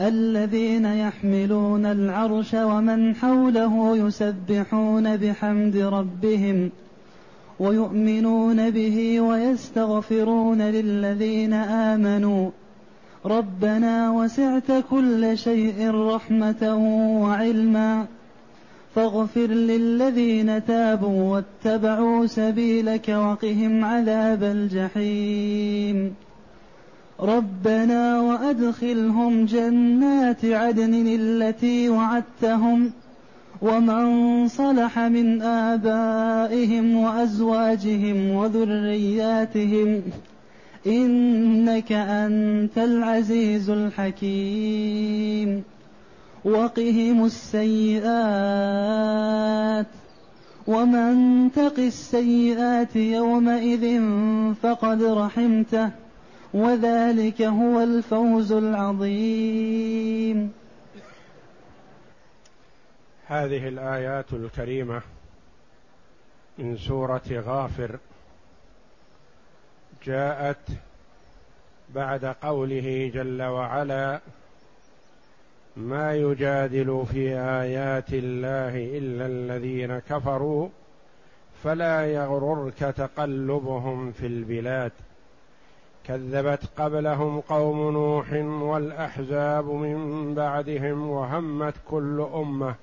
الذين يحملون العرش ومن حوله يسبحون بحمد ربهم ويؤمنون به ويستغفرون للذين آمنوا. ربنا وسعت كل شيء رحمة وعلما. فاغفر للذين تابوا واتبعوا سبيلك وقهم عذاب الجحيم. ربنا وأدخلهم جنات عدن التي وعدتهم ومن صلح من آبائهم وأزواجهم وذرياتهم إنك أنت العزيز الحكيم وقهم السيئات ومن تق السيئات يومئذ فقد رحمته وذلك هو الفوز العظيم. هذه الآيات الكريمة من سورة غافر جاءت بعد قوله جل وعلا ما يجادل في آيات الله إلا الذين كفروا فلا يغررك تقلبهم في البلاد. كذبت قبلهم قوم نوح والأحزاب من بعدهم وهمت كل أمة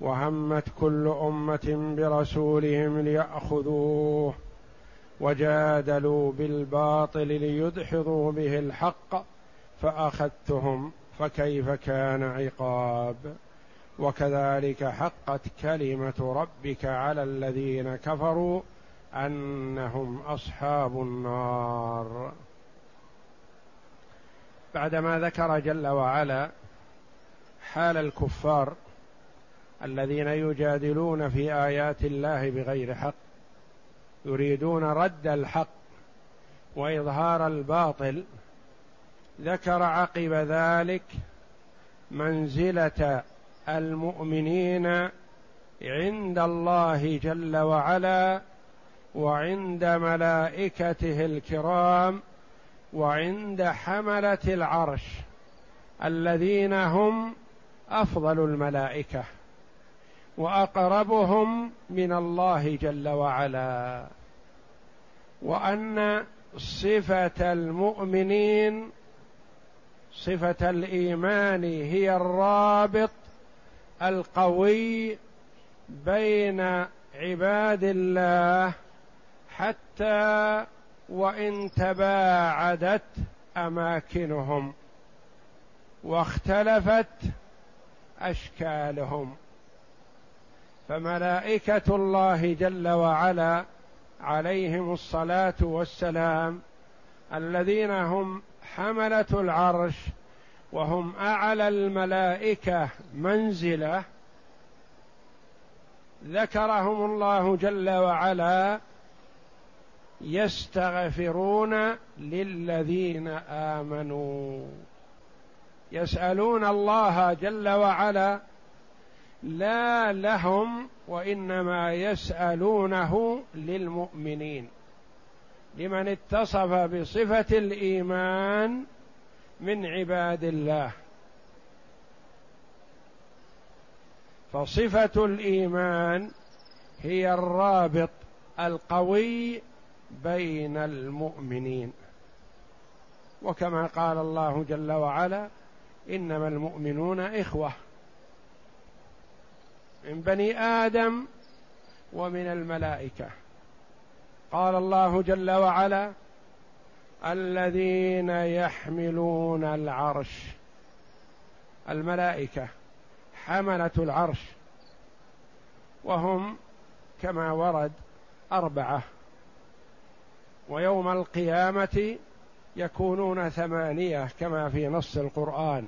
وهمت كل أمة برسولهم ليأخذوه وجادلوا بالباطل ليدحضوا به الحق فأخذتهم فكيف كان عقاب؟ وكذلك حقت كلمة ربك على الذين كفروا أنهم أصحاب النار. بعدما ذكر جل وعلا حال الكفار الذين يجادلون في آيات الله بغير حق يريدون رد الحق وإظهار الباطل ذكر عقب ذلك منزلة المؤمنين عند الله جل وعلا وعند ملائكته الكرام وعند حملة العرش الذين هم أفضل الملائكة وأقربهم من الله جل وعلا وأن صفة المؤمنين صفة الإيمان هي الرابط القوي بين عباد الله حتى وإن تباعدت أماكنهم واختلفت أشكالهم. فملائكة الله جل وعلا عليهم الصلاة والسلام الذين هم حملة العرش وهم أعلى الملائكة منزلة ذكرهم الله جل وعلا يستغفرون للذين آمنوا. يسألون الله جل وعلا لا لهم وإنما يسألونه للمؤمنين. لمن اتصف بصفة الإيمان من عباد الله. فصفة الإيمان هي الرابط القوي بين المؤمنين. وكما قال الله جل وعلا إنما المؤمنون إخوة من بني آدم ومن الملائكة. قال الله جل وعلا الذين يحملون العرش. الملائكة حملة العرش وهم كما ورد أربعة. ويوم القيامة يكونون ثمانية كما في نص القرآن.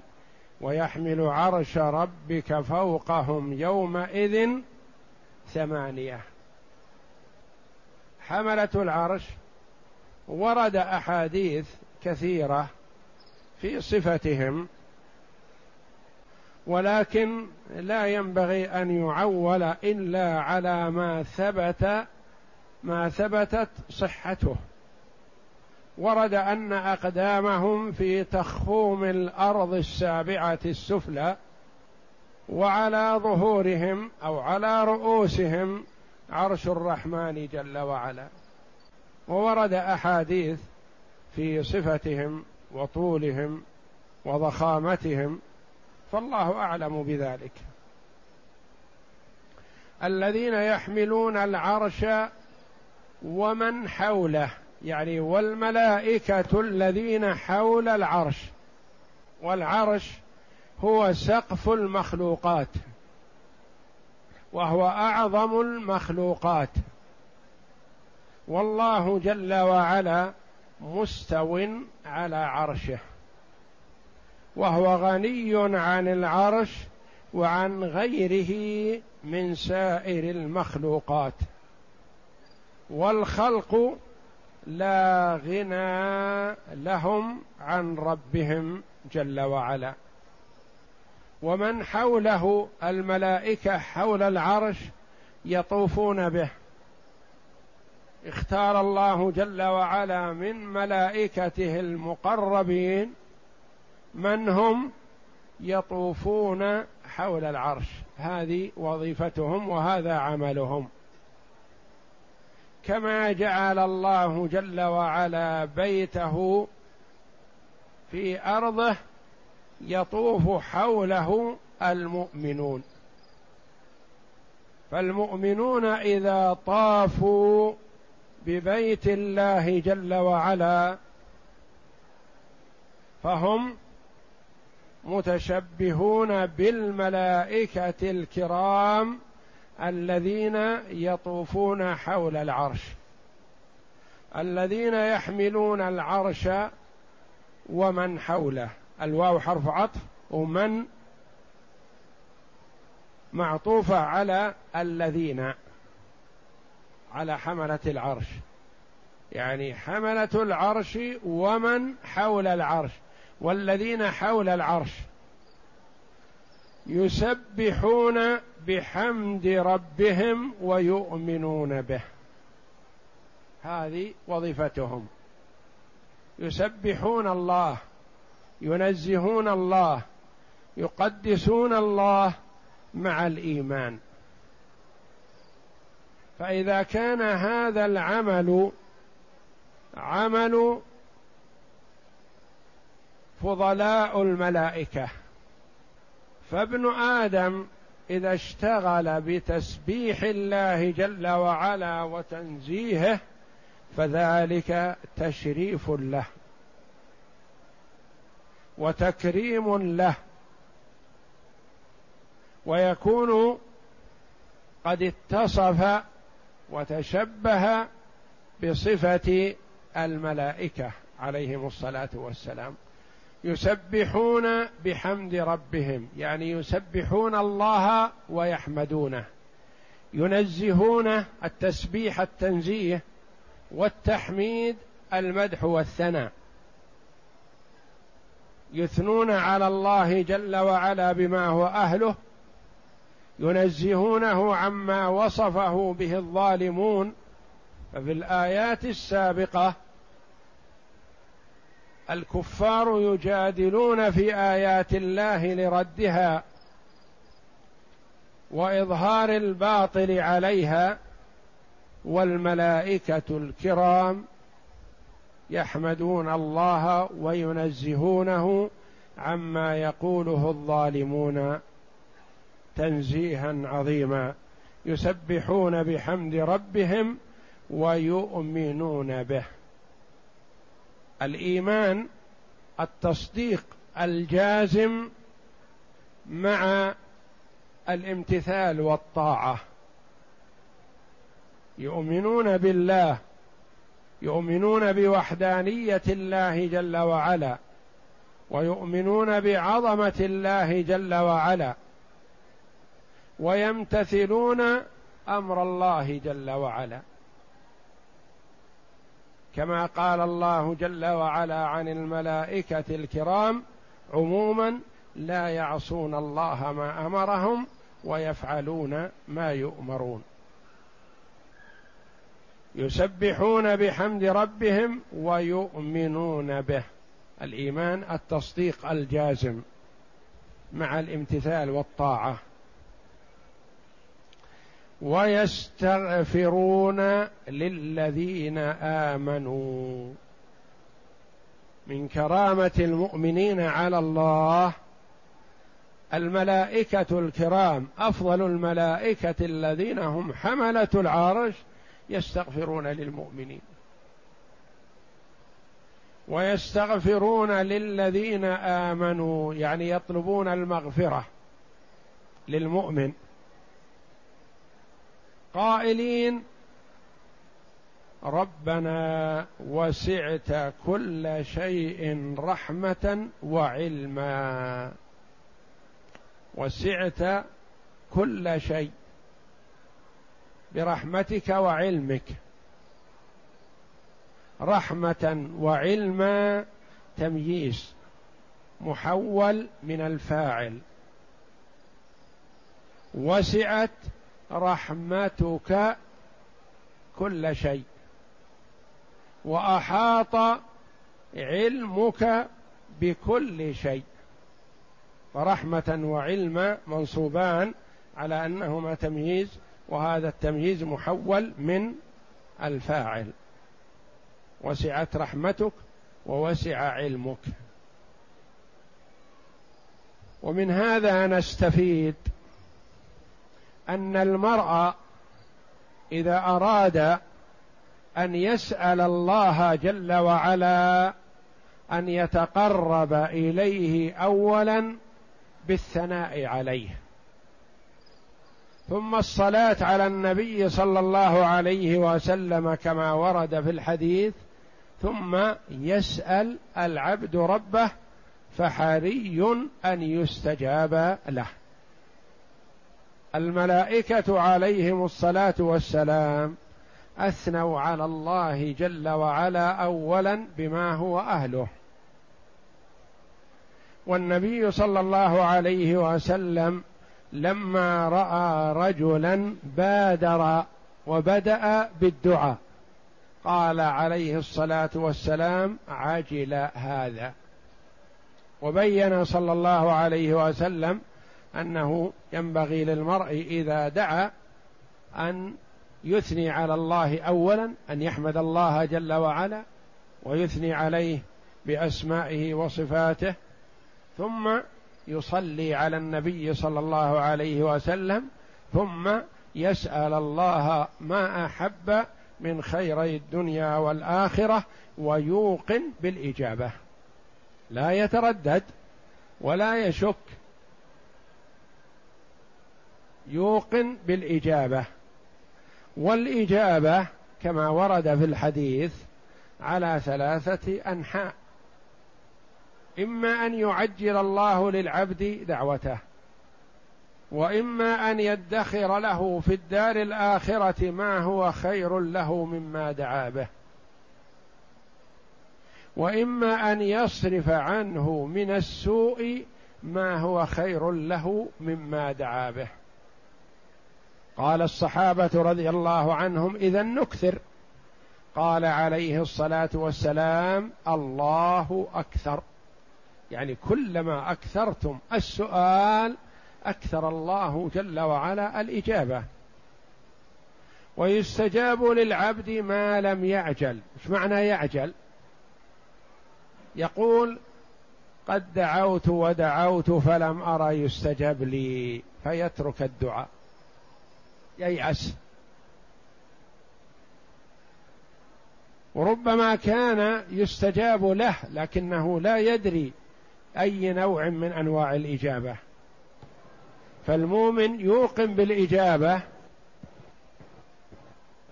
ويحمل عرش ربك فوقهم يومئذ ثمانية. حملة العرش ورد أحاديث كثيرة في صفتهم ولكن لا ينبغي أن يعول إلا على ما ثبت ما ثبتت صحته. ورد أن أقدامهم في تخوم الأرض السابعة السفلى وعلى ظهورهم أو على رؤوسهم عرش الرحمن جل وعلا. وورد أحاديث في صفتهم وطولهم وضخامتهم فالله أعلم بذلك. الذين يحملون العرش ومن حوله يعني والملائكة الذين حول العرش والعرش هو سقف المخلوقات وهو أعظم المخلوقات. والله جل وعلا مستو على عرشه وهو غني عن العرش وعن غيره من سائر المخلوقات. والخلق لا غنى لهم عن ربهم جل وعلا. ومن حوله الملائكة حول العرش يطوفون به. اختار الله جل وعلا من ملائكته المقربين من هم يطوفون حول العرش. هذه وظيفتهم وهذا عملهم. كما جعل الله جل وعلا بيته في أرضه يطوف حوله المؤمنون. فالمؤمنون إذا طافوا ببيت الله جل وعلا فهم متشبهون بالملائكة الكرام الذين يطوفون حول العرش الذين يحملون العرش ومن حوله. الواو حرف عطف ومن معطوفة على الذين على حملة العرش. يعني حملة العرش ومن حول العرش والذين حول العرش يسبحون بحمد ربهم ويؤمنون به. هذه وظيفتهم. يسبحون الله ينزهون الله يقدسون الله مع الإيمان. فإذا كان هذا العمل عمل فضلاء الملائكة. فابن آدم إذا اشتغل بتسبيح الله جل وعلا وتنزيهه فذلك تشريف له وتكريم له. ويكون قد اتصف وتشبه بصفة الملائكة عليهم الصلاة والسلام. يسبحون بحمد ربهم يعني يسبحون الله ويحمدونه ينزهون التسبيح التنزيه والتحميد المدح والثناء يثنون على الله جل وعلا بما هو أهله ينزهونه عما وصفه به الظالمون ففي الآيات السابقة الكفار يجادلون في آيات الله لردها وإظهار الباطل عليها والملائكة الكرام يحمدون الله وينزهونه عما يقوله الظالمون تنزيها عظيما. يسبحون بحمد ربهم ويؤمنون به. الإيمان التصديق الجازم مع الامتثال والطاعة. يؤمنون بالله يؤمنون بوحدانية الله جل وعلا ويؤمنون بعظمة الله جل وعلا ويمتثلون أمر الله جل وعلا. كما قال الله جل وعلا عن الملائكة الكرام عموما لا يعصون الله ما أمرهم ويفعلون ما يؤمرون. يسبحون بحمد ربهم ويؤمنون به. الإيمان التصديق الجازم مع الامتثال والطاعة. ويستغفرون للذين آمنوا. من كرامة المؤمنين على الله الملائكة الكرام أفضل الملائكة الذين هم حملة العرش يستغفرون للمؤمنين. ويستغفرون للذين آمنوا يعني يطلبون المغفرة للمؤمن. قائلين ربنا وسعت كل شيء رحمة وعلما. وسعت كل شيء برحمتك وعلمك. رحمة وعلما تمييز محول من الفاعل. وسعت رحمتك كل شيء. وأحاط علمك بكل شيء. فرحمه وعلم منصوبان على أنهما تمييز وهذا التمييز محول من الفاعل. وسعت رحمتك ووسع علمك. ومن هذا نستفيد أن المرء إذا أراد أن يسأل الله جل وعلا أن يتقرب إليه اولا بالثناء عليه. ثم الصلاة على النبي صلى الله عليه وسلم كما ورد في الحديث ثم يسأل العبد ربه فحري أن يستجاب له. الملائكة عليهم الصلاة والسلام أثنوا على الله جل وعلا اولا بما هو أهله. والنبي صلى الله عليه وسلم لما رأى رجلا بادر وبدأ بالدعاء قال عليه الصلاة والسلام عجل هذا. وبين صلى الله عليه وسلم أنه ينبغي للمرء إذا دعا أن يثني على الله اولا أن يحمد الله جل وعلا ويثني عليه بأسمائه وصفاته ثم يصلي على النبي صلى الله عليه وسلم ثم يسأل الله ما أحب من خيري الدنيا والآخرة ويوقن بالإجابة. لا يتردد ولا يشك يوقن بالإجابة. والإجابة كما ورد في الحديث على ثلاثة أنحاء. إما أن يعجل الله للعبد دعوته وإما أن يدخر له في الدار الآخرة ما هو خير له مما دعا به. وإما أن يصرف عنه من السوء ما هو خير له مما دعا به. قال الصحابة رضي الله عنهم إذا نكثر. قال عليه الصلاة والسلام الله أكثر. يعني كلما أكثرتم السؤال أكثر الله جل وعلا الإجابة. ويستجاب للعبد ما لم يعجل. إيش معنى يعجل؟ يقول قد دعوت ودعوت فلم أرى يستجب لي فيترك الدعاء. ييأس وربما كان يستجاب له لكنه لا يدري أي نوع من أنواع الإجابة. فالمؤمن يوقن بالإجابة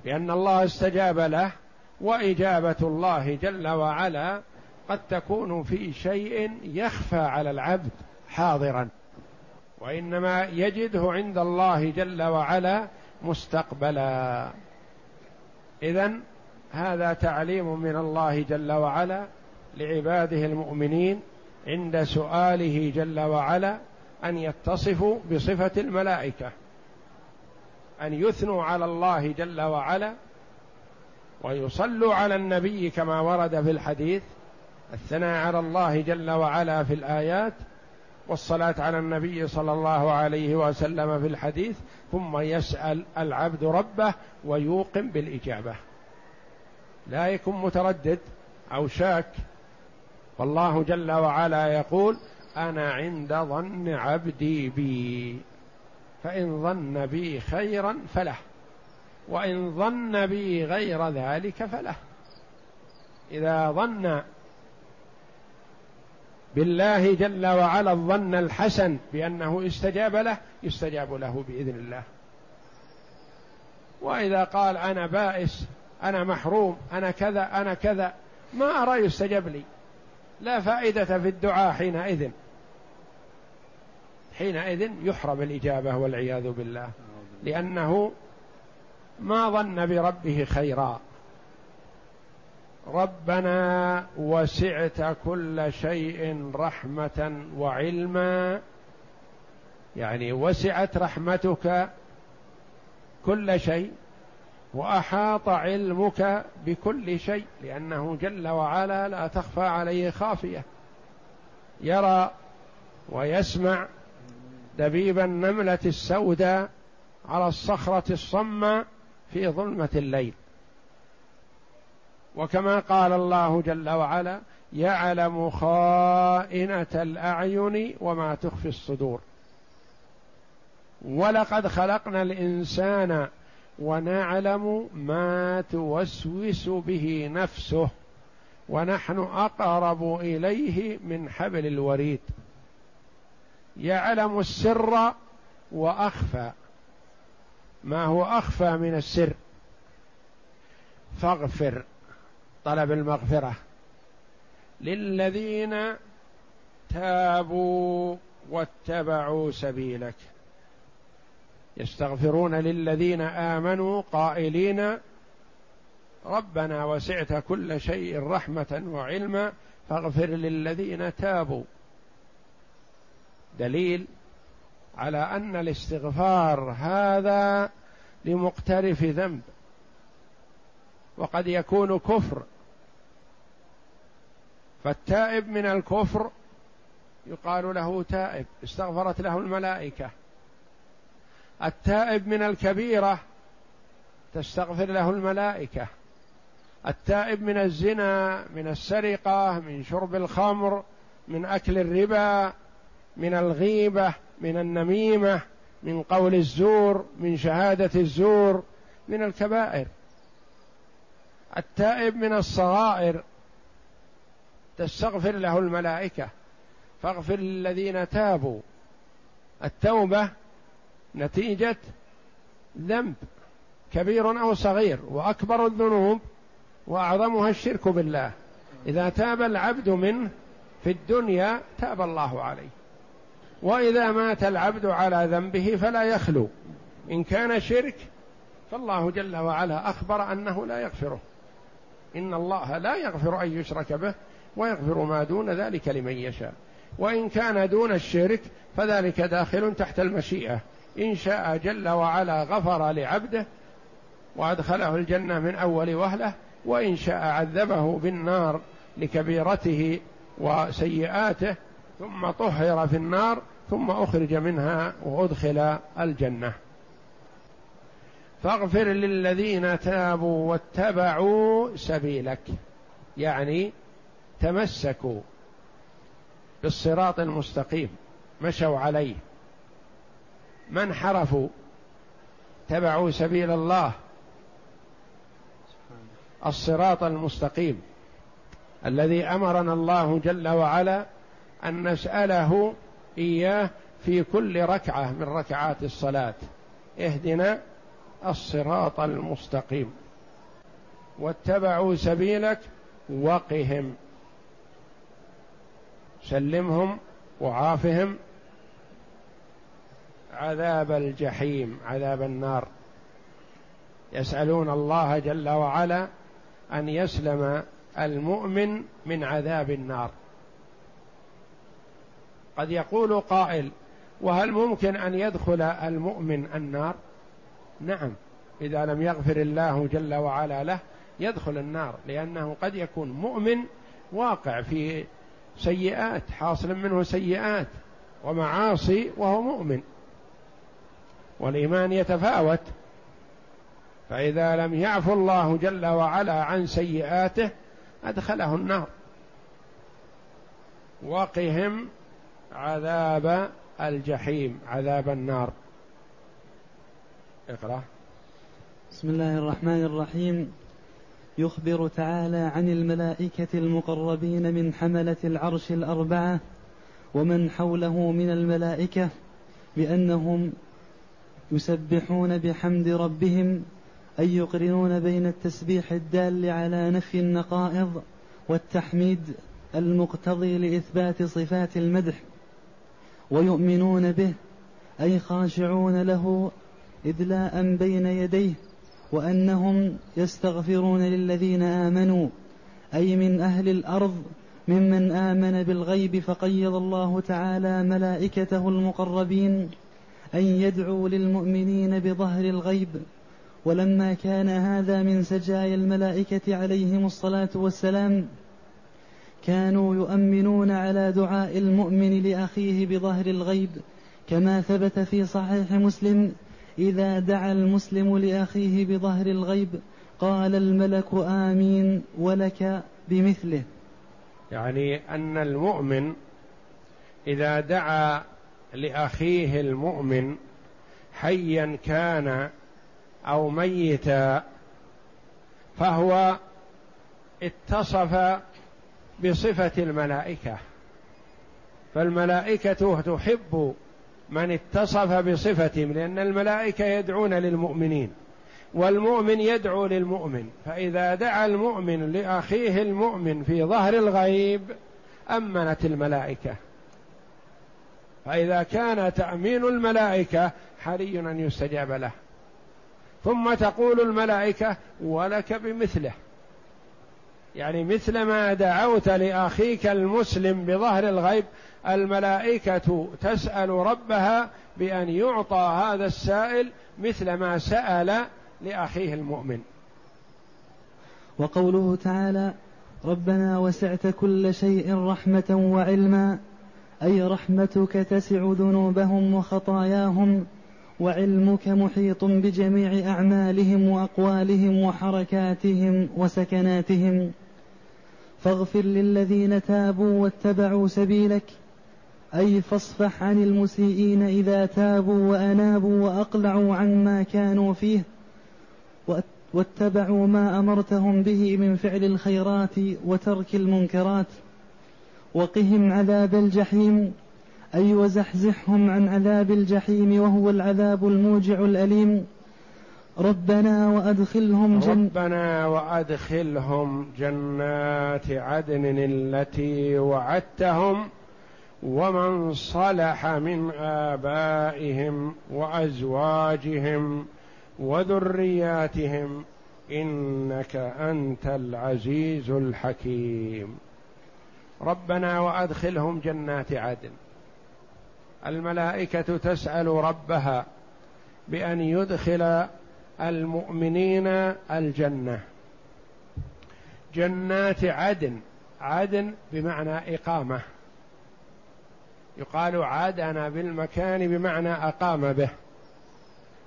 لأن الله استجاب له وإجابة الله جل وعلا قد تكون في شيء يخفى على العبد حاضرا. وإنما يجده عند الله جل وعلا مستقبلا. اذا هذا تعليم من الله جل وعلا لعباده المؤمنين عند سؤاله جل وعلا أن يتصفوا بصفة الملائكة أن يثنوا على الله جل وعلا ويصلوا على النبي كما ورد في الحديث الثناء على الله جل وعلا في الآيات والصلاة على النبي صلى الله عليه وسلم في الحديث ثم يسأل العبد ربه ويوقن بالإجابة. لا يكون متردد أو شاك. والله جل وعلا يقول أنا عند ظن عبدي بي فإن ظن بي خيرا فله وإن ظن بي غير ذلك فله. إذا ظن بالله جل وعلا الظن الحسن بأنه استجاب له يستجاب له بإذن الله. وإذا قال أنا بائس أنا محروم أنا كذا أنا كذا ما أرى يستجاب لي. لا فائدة في الدعاء حينئذ. حينئذ يحرم الإجابة والعياذ بالله. لأنه ما ظن بربه خيرا. ربنا وسعت كل شيء رحمة وعلما. يعني وسعت رحمتك كل شيء وأحاط علمك بكل شيء لأنه جل وعلا لا تخفى عليه خافية. يرى ويسمع دبيب النملة السوداء على الصخرة الصماء في ظلمة الليل. وكما قال الله جل وعلا يعلم خائنة الأعين وما تخفي الصدور. ولقد خلقنا الإنسان ونعلم ما توسوس به نفسه ونحن أقرب إليه من حبل الوريد. يعلم السر وأخفى. ما هو أخفى من السر؟ فاغفر. طلب المغفرة. للذين تابوا واتبعوا سبيلك. يستغفرون للذين آمنوا قائلين ربنا وسعت كل شيء رحمة وعلما فاغفر للذين تابوا. دليل على أن الاستغفار هذا لمقترف ذنب. وقد يكون كفر فالتائب من الكفر يقال له تائب استغفرت له الملائكة. التائب من الكبيرة تستغفر له الملائكة. التائب من الزنا من السرقة من شرب الخمر من أكل الربا من الغيبة من النميمة من قول الزور من شهادة الزور من الكبائر. التائب من الصغائر تستغفر له الملائكة. فاغفر للذين تابوا. التوبة نتيجة ذنب كبير أو صغير وأكبر الذنوب وأعظمها الشرك بالله. إذا تاب العبد منه في الدنيا تاب الله عليه. وإذا مات العبد على ذنبه فلا يخلو. إن كان شرك فالله جل وعلا أخبر أنه لا يغفره. إن الله لا يغفر أن يشرك به. ويغفر ما دون ذلك لمن يشاء. وإن كان دون الشرك فذلك داخل تحت المشيئة. إن شاء جل وعلا غفر لعبده وأدخله الجنة من أول وهلة وإن شاء عذبه بالنار لكبيرته وسيئاته ثم طهر في النار ثم أخرج منها وأدخل الجنة. فاغفر للذين تابوا واتبعوا سبيلك. يعني تمسكوا بالصراط المستقيم مشوا عليه. ما انحرفوا تبعوا سبيل الله. الصراط المستقيم. الذي أمرنا الله جل وعلا أن نسأله إياه في كل ركعة من ركعات الصلاة. اهدنا الصراط المستقيم. واتبعوا سبيلك وقهم. سلمهم وعافهم. عذاب الجحيم عذاب النار. يسألون الله جل وعلا أن يسلم المؤمن من عذاب النار. قد يقول قائل وهل ممكن أن يدخل المؤمن النار؟ نعم إذا لم يغفر الله جل وعلا له يدخل النار لأنه قد يكون مؤمن واقع في سيئات حاصل منه سيئات ومعاصي وهو مؤمن. والإيمان يتفاوت. فإذا لم يعفو الله جل وعلا عن سيئاته أدخله النار. وقهم عذاب الجحيم عذاب النار. اقرأ. بسم الله الرحمن الرحيم. يخبر تعالى عن الملائكة المقربين من حملة العرش الأربعة ومن حوله من الملائكة بأنهم يسبحون بحمد ربهم أي يقرنون بين التسبيح الدال على نفي النقائض والتحميد المقتضي لإثبات صفات المدح ويؤمنون به أي خاشعون له إذلاء بين يديه وأنهم يستغفرون للذين آمنوا أي من أهل الأرض ممن آمن بالغيب فقيض الله تعالى ملائكته المقربين أن يدعوا للمؤمنين بظهر الغيب. ولما كان هذا من سجايا الملائكة عليهم الصلاة والسلام كانوا يؤمنون على دعاء المؤمن لأخيه بظهر الغيب كما ثبت في صحيح مسلم إذا دعا المسلم لأخيه بظهر الغيب قال الملك آمين ولك بمثله. يعني أن المؤمن إذا دعا لأخيه المؤمن حيا كان أو ميتا فهو اتصف بصفة الملائكة فالملائكة تحب من اتصف بصفتهم لأن الملائكة يدعون للمؤمنين والمؤمن يدعو للمؤمن. فإذا دعا المؤمن لأخيه المؤمن في ظهر الغيب أمنت الملائكة. فإذا كان تأمين الملائكة حري أن يستجاب له. ثم تقول الملائكة ولك بمثله. يعني مثل ما دعوت لأخيك المسلم بظهر الغيب الملائكة تسأل ربها بأن يعطى هذا السائل مثل ما سأل لأخيه المؤمن. وقوله تعالى ربنا وسعت كل شيء رحمة وعلما أي رحمتك تسع ذنوبهم وخطاياهم وعلمك محيط بجميع أعمالهم وأقوالهم وحركاتهم وسكناتهم. فاغفر للذين تابوا واتبعوا سبيلك أي فاصفح عن المسيئين إذا تابوا وأنابوا وأقلعوا عن ما كانوا فيه واتبعوا ما أمرتهم به من فعل الخيرات وترك المنكرات وقهم عذاب الجحيم أي وزحزحهم عن عذاب الجحيم وهو العذاب الموجع الأليم. ربنا وأدخلهم جن ربنا وأدخلهم جنات عدن التي وعدتهم ومن صلح من آبائهم وأزواجهم وذرياتهم إنك أنت العزيز الحكيم. ربنا وأدخلهم جنات عدن. الملائكة تسأل ربها بأن يدخل المؤمنين الجنة. جنات عدن. عدن بمعنى إقامة. يقال عادنا بالمكان بمعنى أقام به.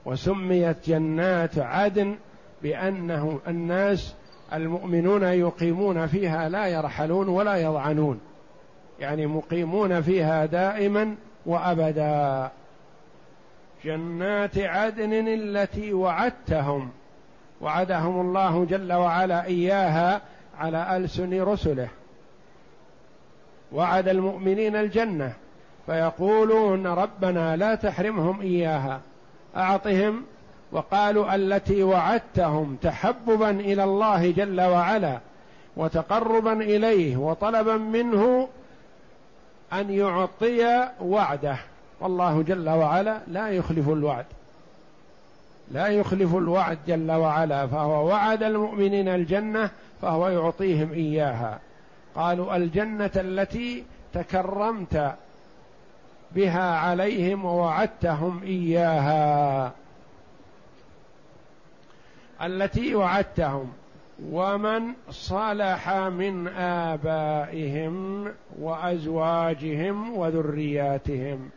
وسميت جنات عدن بأنه الناس المؤمنون يقيمون فيها لا يرحلون ولا يضعنون. يعني مقيمون فيها دائما وأبدا. جنات عدن التي وعدتهم. وعدهم الله جل وعلا إياها على ألسن رسله. وعد المؤمنين الجنة. فيقولون ربنا لا تحرمهم إياها. أعطهم وقالوا التي وعدتهم تحببا إلى الله جل وعلا وتقربا إليه وطلبا منه أن يعطي وعده. والله جل وعلا لا يخلف الوعد. لا يخلف الوعد جل وعلا. فهو وعد المؤمنين الجنة فهو يعطيهم إياها. قالوا الجنة التي تكرمت بها عليهم ووعدتهم إياها. التي وعدتهم. ومن صلح من آبائهم وأزواجهم وذرياتهم.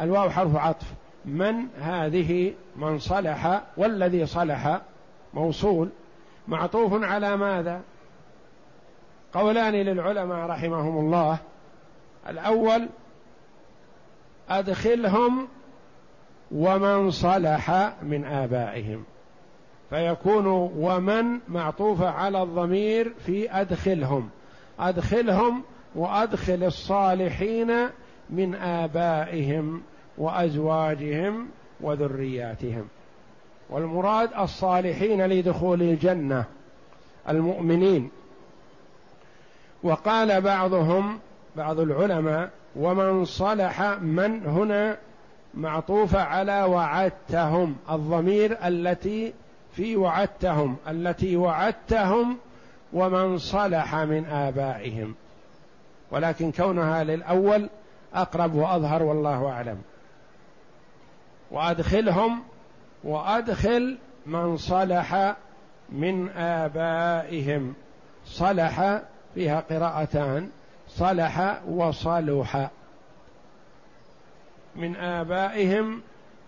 الواو حرف عطف. من هذه من صلح والذي صلح. موصول. معطوف على ماذا؟ قولان للعلماء رحمهم الله. الأول أدخلهم ومن صلح من آبائهم. فيكون ومن معطوفة على الضمير في أدخلهم. أدخلهم وأدخل الصالحين من آبائهم وأزواجهم وذرياتهم. والمراد الصالحين لدخول الجنة المؤمنين. وقال بعضهم بعض العلماء ومن صلح من هنا معطوفة على وعدتهم الضمير التي في وعدتهم التي وعدتهم ومن صلح من آبائهم. ولكن كونها للأول أقرب وأظهر والله أعلم. وأدخلهم وأدخل من صلح من آبائهم. صلح فيها قراءتان. صلح وصلح من آبائهم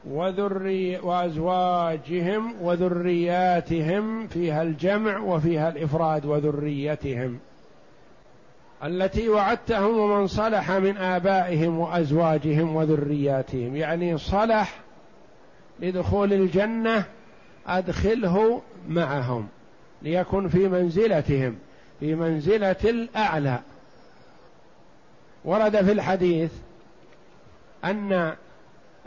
وذري وأزواجهم وذرياتهم فيها الجمع وفيها الإفراد وذريتهم. التي وعدتهم ومن صلح من آبائهم وأزواجهم وذرياتهم. يعني صلح لدخول الجنة أدخله معهم ليكن في منزلتهم في منزلة الأعلى. ورد في الحديث أن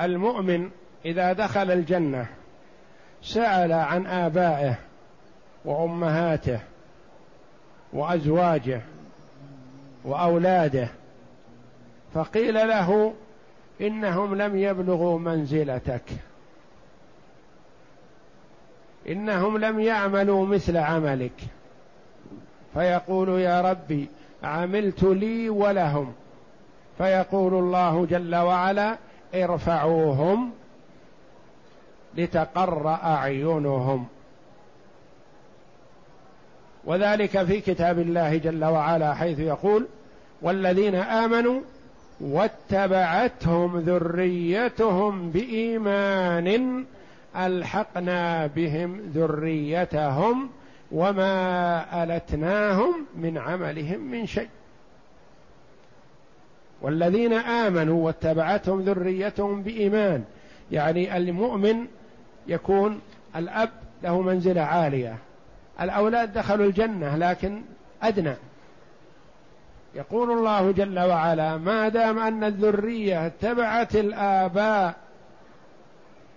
المؤمن إذا دخل الجنة سأل عن آبائه وأمهاته وأزواجه وأولاده فقيل له إنهم لم يبلغوا منزلتك. إنهم لم يعملوا مثل عملك. فيقول يا ربي عملت لي ولهم. فيقول الله جل وعلا ارفعوهم لتقر أعينهم. وذلك في كتاب الله جل وعلا حيث يقول والذين آمنوا واتبعتهم ذريتهم بإيمان ألحقنا بهم ذريتهم وما ألتناهم من عملهم من شيء. والذين آمنوا واتبعتهم ذريتهم بإيمان. يعني المؤمن يكون الأب له منزلة عالية. الأولاد دخلوا الجنة لكن أدنى. يقول الله جل وعلا ما دام أن الذرية اتبعت الآباء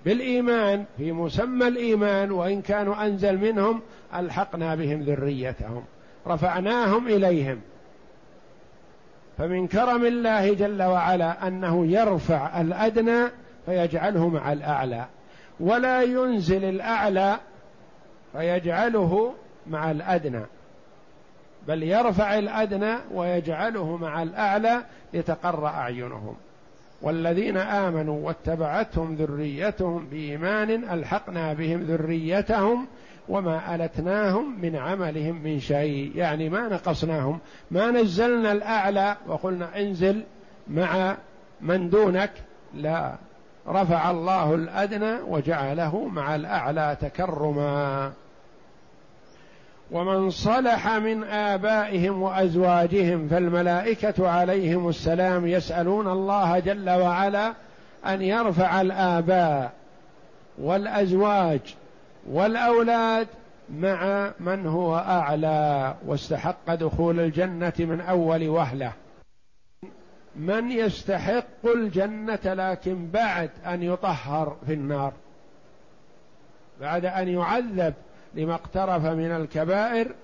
بالإيمان في مسمى الإيمان وإن كانوا أنزل منهم ألحقنا بهم ذريتهم رفعناهم إليهم. فمن كرم الله جل وعلا أنه يرفع الأدنى فيجعله مع الأعلى ولا ينزل الأعلى فيجعله مع الأدنى بل يرفع الأدنى ويجعله مع الأعلى لتقر أعينهم. والذين آمنوا واتبعتهم ذريتهم بإيمان ألحقنا بهم ذريتهم وما ألتناهم من عملهم من شيء. يعني ما نقصناهم. ما نزلنا الأعلى وقلنا انزل مع من دونك. لا. رفع الله الأدنى وجعله مع الأعلى تكرما. ومن صلح من آبائهم وأزواجهم فالملائكة عليهم السلام يسألون الله جل وعلا أن يرفع الآباء والأزواج والأولاد مع من هو أعلى. واستحق دخول الجنة من أول وهلة. من يستحق الجنة لكن بعد أن يطهر في النار بعد أن يعذب لما اقترف من الكبائر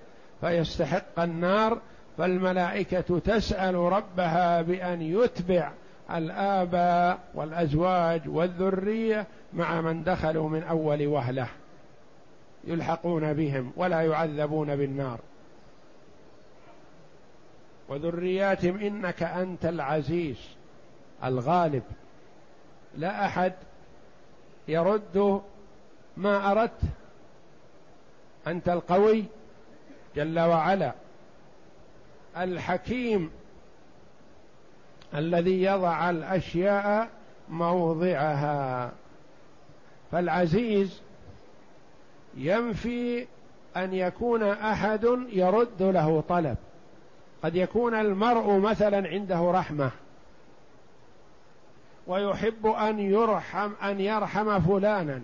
فيستحق النار فالملائكة تسأل ربها بأن يتبع الآباء والأزواج والذرية مع من دخلوا من أول وهلة يلحقون بهم ولا يعذبون بالنار. وذرياتهم إنك أنت العزيز الغالب. لا أحد يرد ما أردت أنت القوي جل وعلا. الحكيم الذي يضع الأشياء موضعها. فالعزيز ينفي أن يكون أحد يرد له طلب. قد يكون المرء مثلا عنده رحمة ويحب أن يرحم أن يرحم فلانا.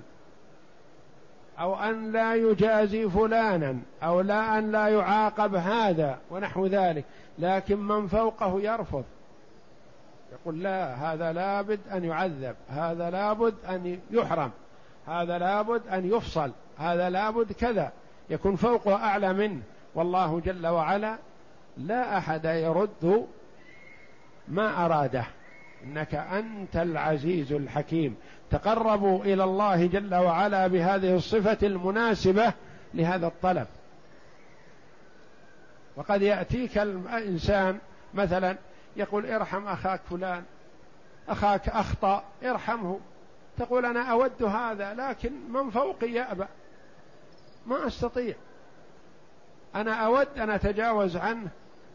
أو أن لا يجازي فلانا أو لا أن لا يعاقب هذا ونحو ذلك لكن من فوقه يرفض. يقول لا هذا لابد أن يعذب هذا لابد أن يحرم هذا لابد أن يفصل هذا لابد كذا. يكون فوقه أعلى منه. والله جل وعلا لا أحد يرد ما أراده. إنك أنت العزيز الحكيم. تقربوا إلى الله جل وعلا بهذه الصفة المناسبة لهذا الطلب. وقد يأتيك الإنسان مثلا يقول ارحم أخاك فلان أخاك أخطأ ارحمه. تقول أنا أود هذا لكن من فوقي يابى ما أستطيع. أنا أود أن أتجاوز عنه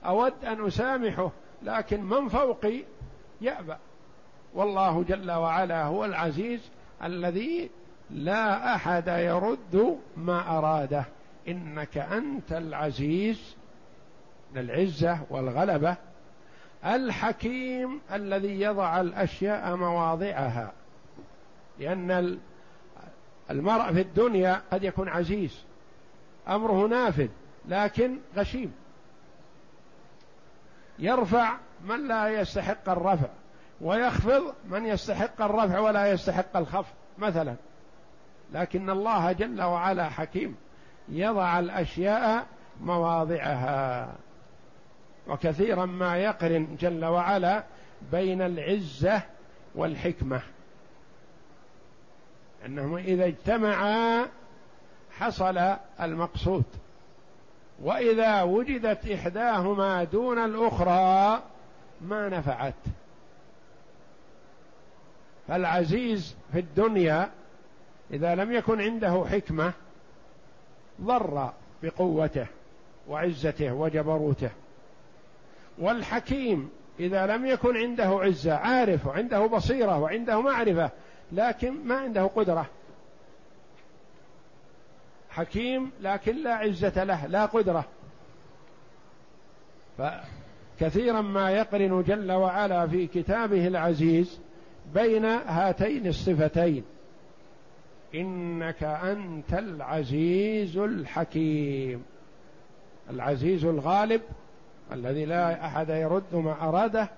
أود أن أسامحه لكن من فوقي يابى والله جل وعلا هو العزيز الذي لا أحد يرد ما أراده. إنك أنت العزيز العزة والغلبة الحكيم الذي يضع الأشياء مواضعها. لأن المرء في الدنيا قد يكون عزيز أمره نافذ لكن غشيم. يرفع من لا يستحق الرفع. ويخفض من يستحق الرفع ولا يستحق الخفض مثلا. لكن الله جل وعلا حكيم يضع الأشياء مواضعها. وكثيرا ما يقرن جل وعلا بين العزة والحكمة. أنهم إذا اجتمعا حصل المقصود. وإذا وجدت إحداهما دون الأخرى ما نفعت. فالعزيز في الدنيا إذا لم يكن عنده حكمة ضر بقوته وعزته وجبروته. والحكيم إذا لم يكن عنده عزة عارف وعنده بصيرة وعنده معرفة لكن ما عنده قدرة. حكيم لكن لا عزة له لا قدرة. فكثيرا ما يقرن جل وعلا في كتابه العزيز بين هاتين الصفتين. إنك أنت العزيز الحكيم. العزيز الغالب الذي لا أحد يرد ما أراده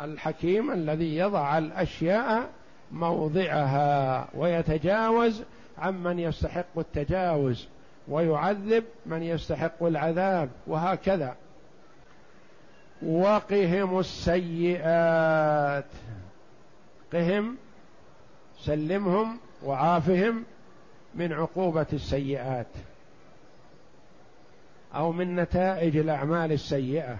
الحكيم الذي يضع الأشياء موضعها ويتجاوز عمن يستحق التجاوز ويعذب من يستحق العذاب وهكذا. وقهم السيئات. قهم سلمهم وعافهم من عقوبة السيئات أو من نتائج الأعمال السيئة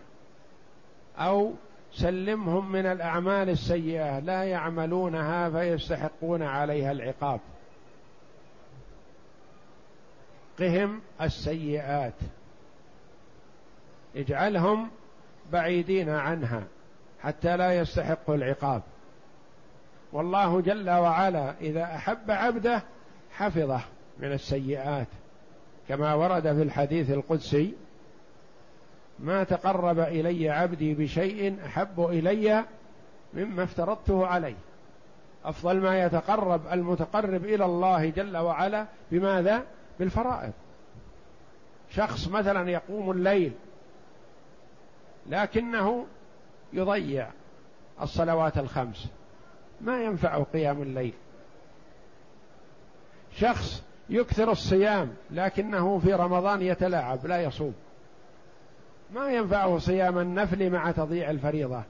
أو سلمهم من الأعمال السيئة لا يعملونها فيستحقون عليها العقاب. قهم السيئات. اجعلهم بعيدين عنها حتى لا يستحقوا العقاب. والله جل وعلا إذا أحب عبده حفظه من السيئات. كما ورد في الحديث القدسي ما تقرب إلي عبدي بشيء أحب إلي مما افترضته عليه. أفضل ما يتقرب المتقرب إلى الله جل وعلا بماذا؟ بالفرائض. شخص مثلا يقوم الليل لكنه يضيع الصلوات الخمس ما ينفعه قيام الليل. شخص يكثر الصيام لكنه في رمضان يتلاعب لا يصوم. ما ينفعه صيام النفل مع تضييع الفريضة.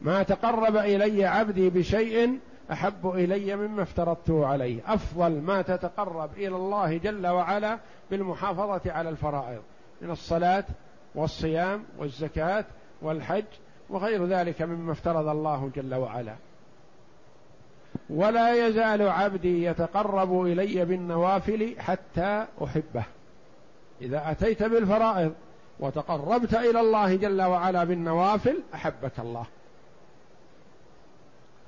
ما تقرب إلي عبدي بشيء أحب إلي مما افترضته عليه. أفضل ما تتقرب إلى الله جل وعلا بالمحافظة على الفرائض من الصلاة والصيام والزكاة والحج وغير ذلك مما افترض الله جل وعلا. ولا يزال عبدي يتقرب إلي بالنوافل حتى أحبه. إذا أتيت بالفرائض وتقربت إلى الله جل وعلا بالنوافل أحبك الله.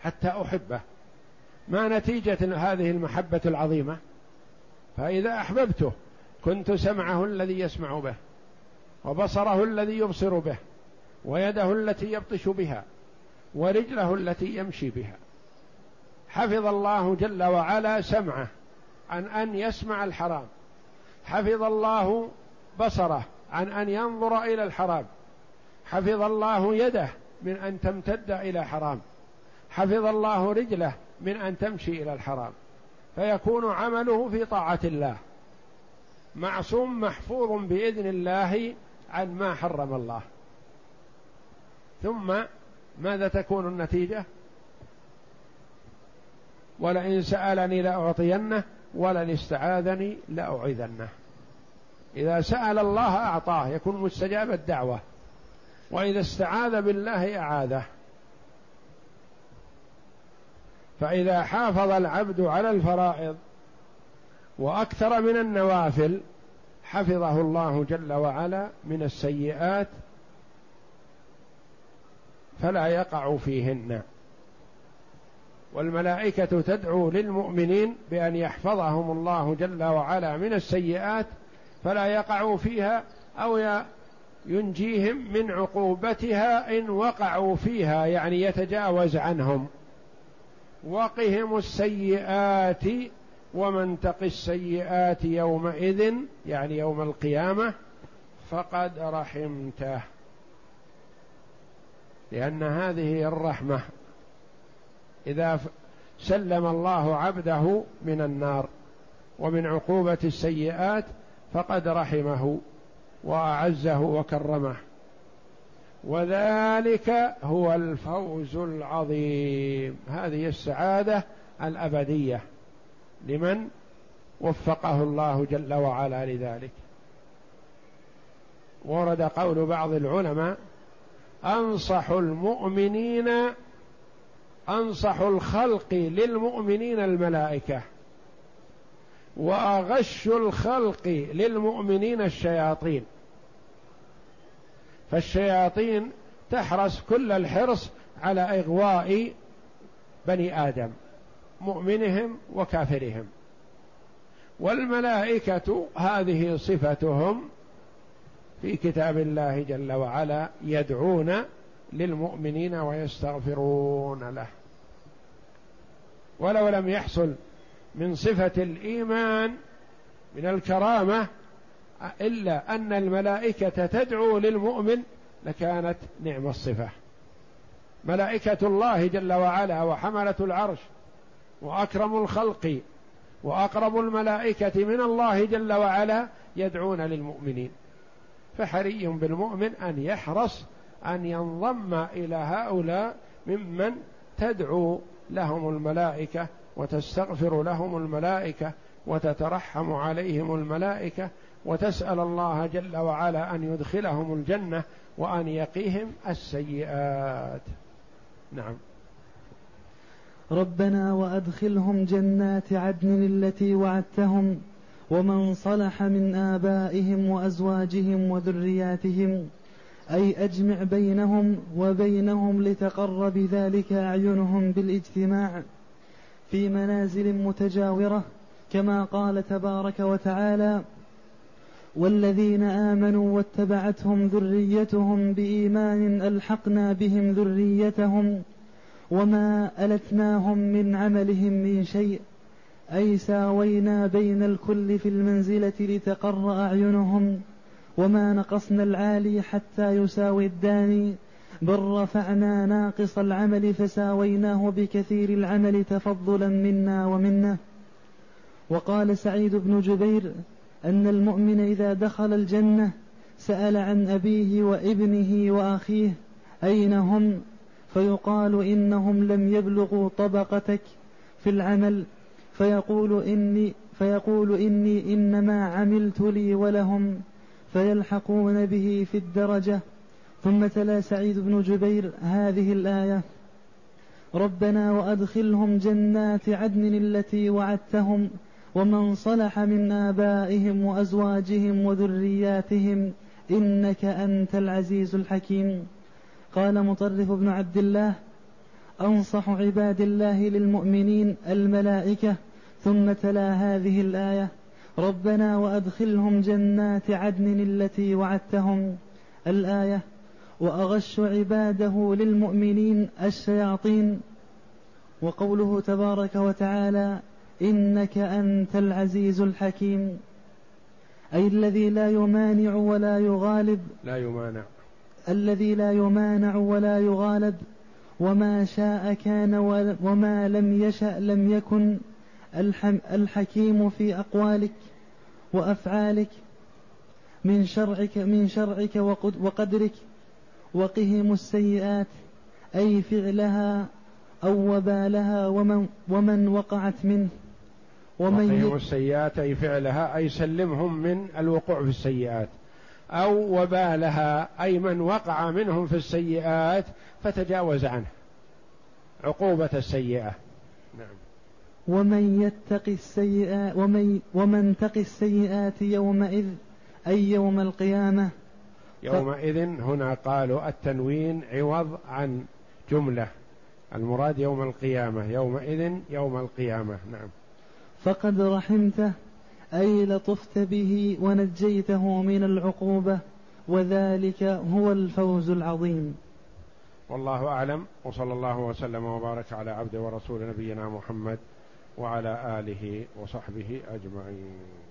حتى أحبه. ما نتيجة هذه المحبة العظيمة؟ فإذا أحببته كنت سمعه الذي يسمع به وبصره الذي يبصر به. ويده التي يبطش بها ورجله التي يمشي بها. حفظ الله جل وعلا سمعه عن أن يسمع الحرام. حفظ الله بصره عن أن ينظر إلى الحرام. حفظ الله يده من أن تمتد إلى حرام. حفظ الله رجله من أن تمشي إلى الحرام. فيكون عمله في طاعة الله. معصوم محفوظ بإذن الله عن ما حرم الله. ثم ماذا تكون النتيجة؟ ولئن سألني لأعطينه ولئن استعاذني لأعيذنه. إذا سأل الله أعطاه يكون مستجاب الدعوة. وإذا استعاذ بالله أعاذه. فإذا حافظ العبد على الفرائض وأكثر من النوافل حفظه الله جل وعلا من السيئات فلا يقع فيهن. والملائكة تدعو للمؤمنين بأن يحفظهم الله جل وعلا من السيئات فلا يقعوا فيها أو ينجيهم من عقوبتها إن وقعوا فيها يعني يتجاوز عنهم. وقهم السيئات ومن تق السيئات يومئذ يعني يوم القيامة فقد رحمته. لأن هذه الرحمة إذا سلم الله عبده من النار ومن عقوبة السيئات فقد رحمه وأعزه وكرمه. وذلك هو الفوز العظيم. هذه السعادة الأبدية لمن وفقه الله جل وعلا لذلك. ورد قول بعض العلماء أنصح المؤمنين أنصح الخلق للمؤمنين الملائكة. وأغش الخلق للمؤمنين الشياطين. فالشياطين تحرص كل الحرص على إغواء بني آدم مؤمنهم وكافرهم. والملائكة هذه صفتهم في كتاب الله جل وعلا يدعون للمؤمنين ويستغفرون له. ولو لم يحصل من صفة الإيمان من الكرامة إلا أن الملائكة تدعو للمؤمن لكانت نعم الصفة. ملائكة الله جل وعلا وحملة العرش وأكرم الخلق وأقرب الملائكة من الله جل وعلا يدعون للمؤمنين. فحري بالمؤمن أن يحرص أن ينضم إلى هؤلاء ممن تدعو لهم الملائكة وتستغفر لهم الملائكة وتترحم عليهم الملائكة وتسأل الله جل وعلا أن يدخلهم الجنة وأن يقيهم السيئات. نعم. ربنا وأدخلهم جنات عدن التي وعدتهم ومن صلح من آبائهم وأزواجهم وذرياتهم أي أجمع بينهم وبينهم لتقر بذلك أعينهم بالإجتماع في منازل متجاورة كما قال تبارك وتعالى والذين آمنوا واتبعتهم ذريتهم بإيمان ألحقنا بهم ذريتهم وما ألتناهم من عملهم من شيء أي ساوينا بين الكل في المنزلة لتقر أعينهم وما نقصنا العالي حتى يساوي الداني بل رفعنا ناقص العمل فساويناه بكثير العمل تفضلا منا ومنه وقال سعيد بن جبير أن المؤمن إذا دخل الجنة سأل عن أبيه وابنه وأخيه أين هم؟ فيقال إنهم لم يبلغوا طبقتك في العمل فيقول إني فيقول إني إنما عملت لي ولهم فيلحقون به في الدرجة. ثم تلا سعيد بن جبير هذه الآية ربنا وأدخلهم جنات عدن التي وعدتهم ومن صلح من آبائهم وأزواجهم وذرياتهم إنك أنت العزيز الحكيم. قال مطرف بن عبد الله أنصح عباد الله للمؤمنين الملائكة ثم تلا هذه الآية ربنا وأدخلهم جنات عدن التي وعدتهم. الآية وأغش عباده للمؤمنين الشياطين. وقوله تبارك وتعالى إنك أنت العزيز الحكيم. أي الذي لا يمانع ولا يغالب. لا يمانع. الذي لا يمانع ولا يغالب. وما شاء كان وما لم يشأ لم يكن الحكيم في أقوالك وأفعالك من شرعك من شرعك وقدرك وقهم السيئات أي فعلها أو وبالها ومن, ومن وقعت منه ومن وقهم السيئات أي فعلها أي سلمهم من الوقوع في السيئات. أو وبالها أي من وقع منهم في السيئات فتجاوز عنه. عقوبة السيئة. نعم. ومن يتق السيئات ومن ومن تق السيئات يومئذ أي يوم القيامة؟ يومئذ هنا قالوا التنوين عوض عن جملة. المراد يوم القيامة يومئذ يوم القيامة. نعم. فقد رحمته أي لطفت به ونجيته من العقوبة وذلك هو الفوز العظيم. والله أعلم وصلى الله وسلم وبارك على عبد ورسول نبينا محمد وعلى آله وصحبه أجمعين.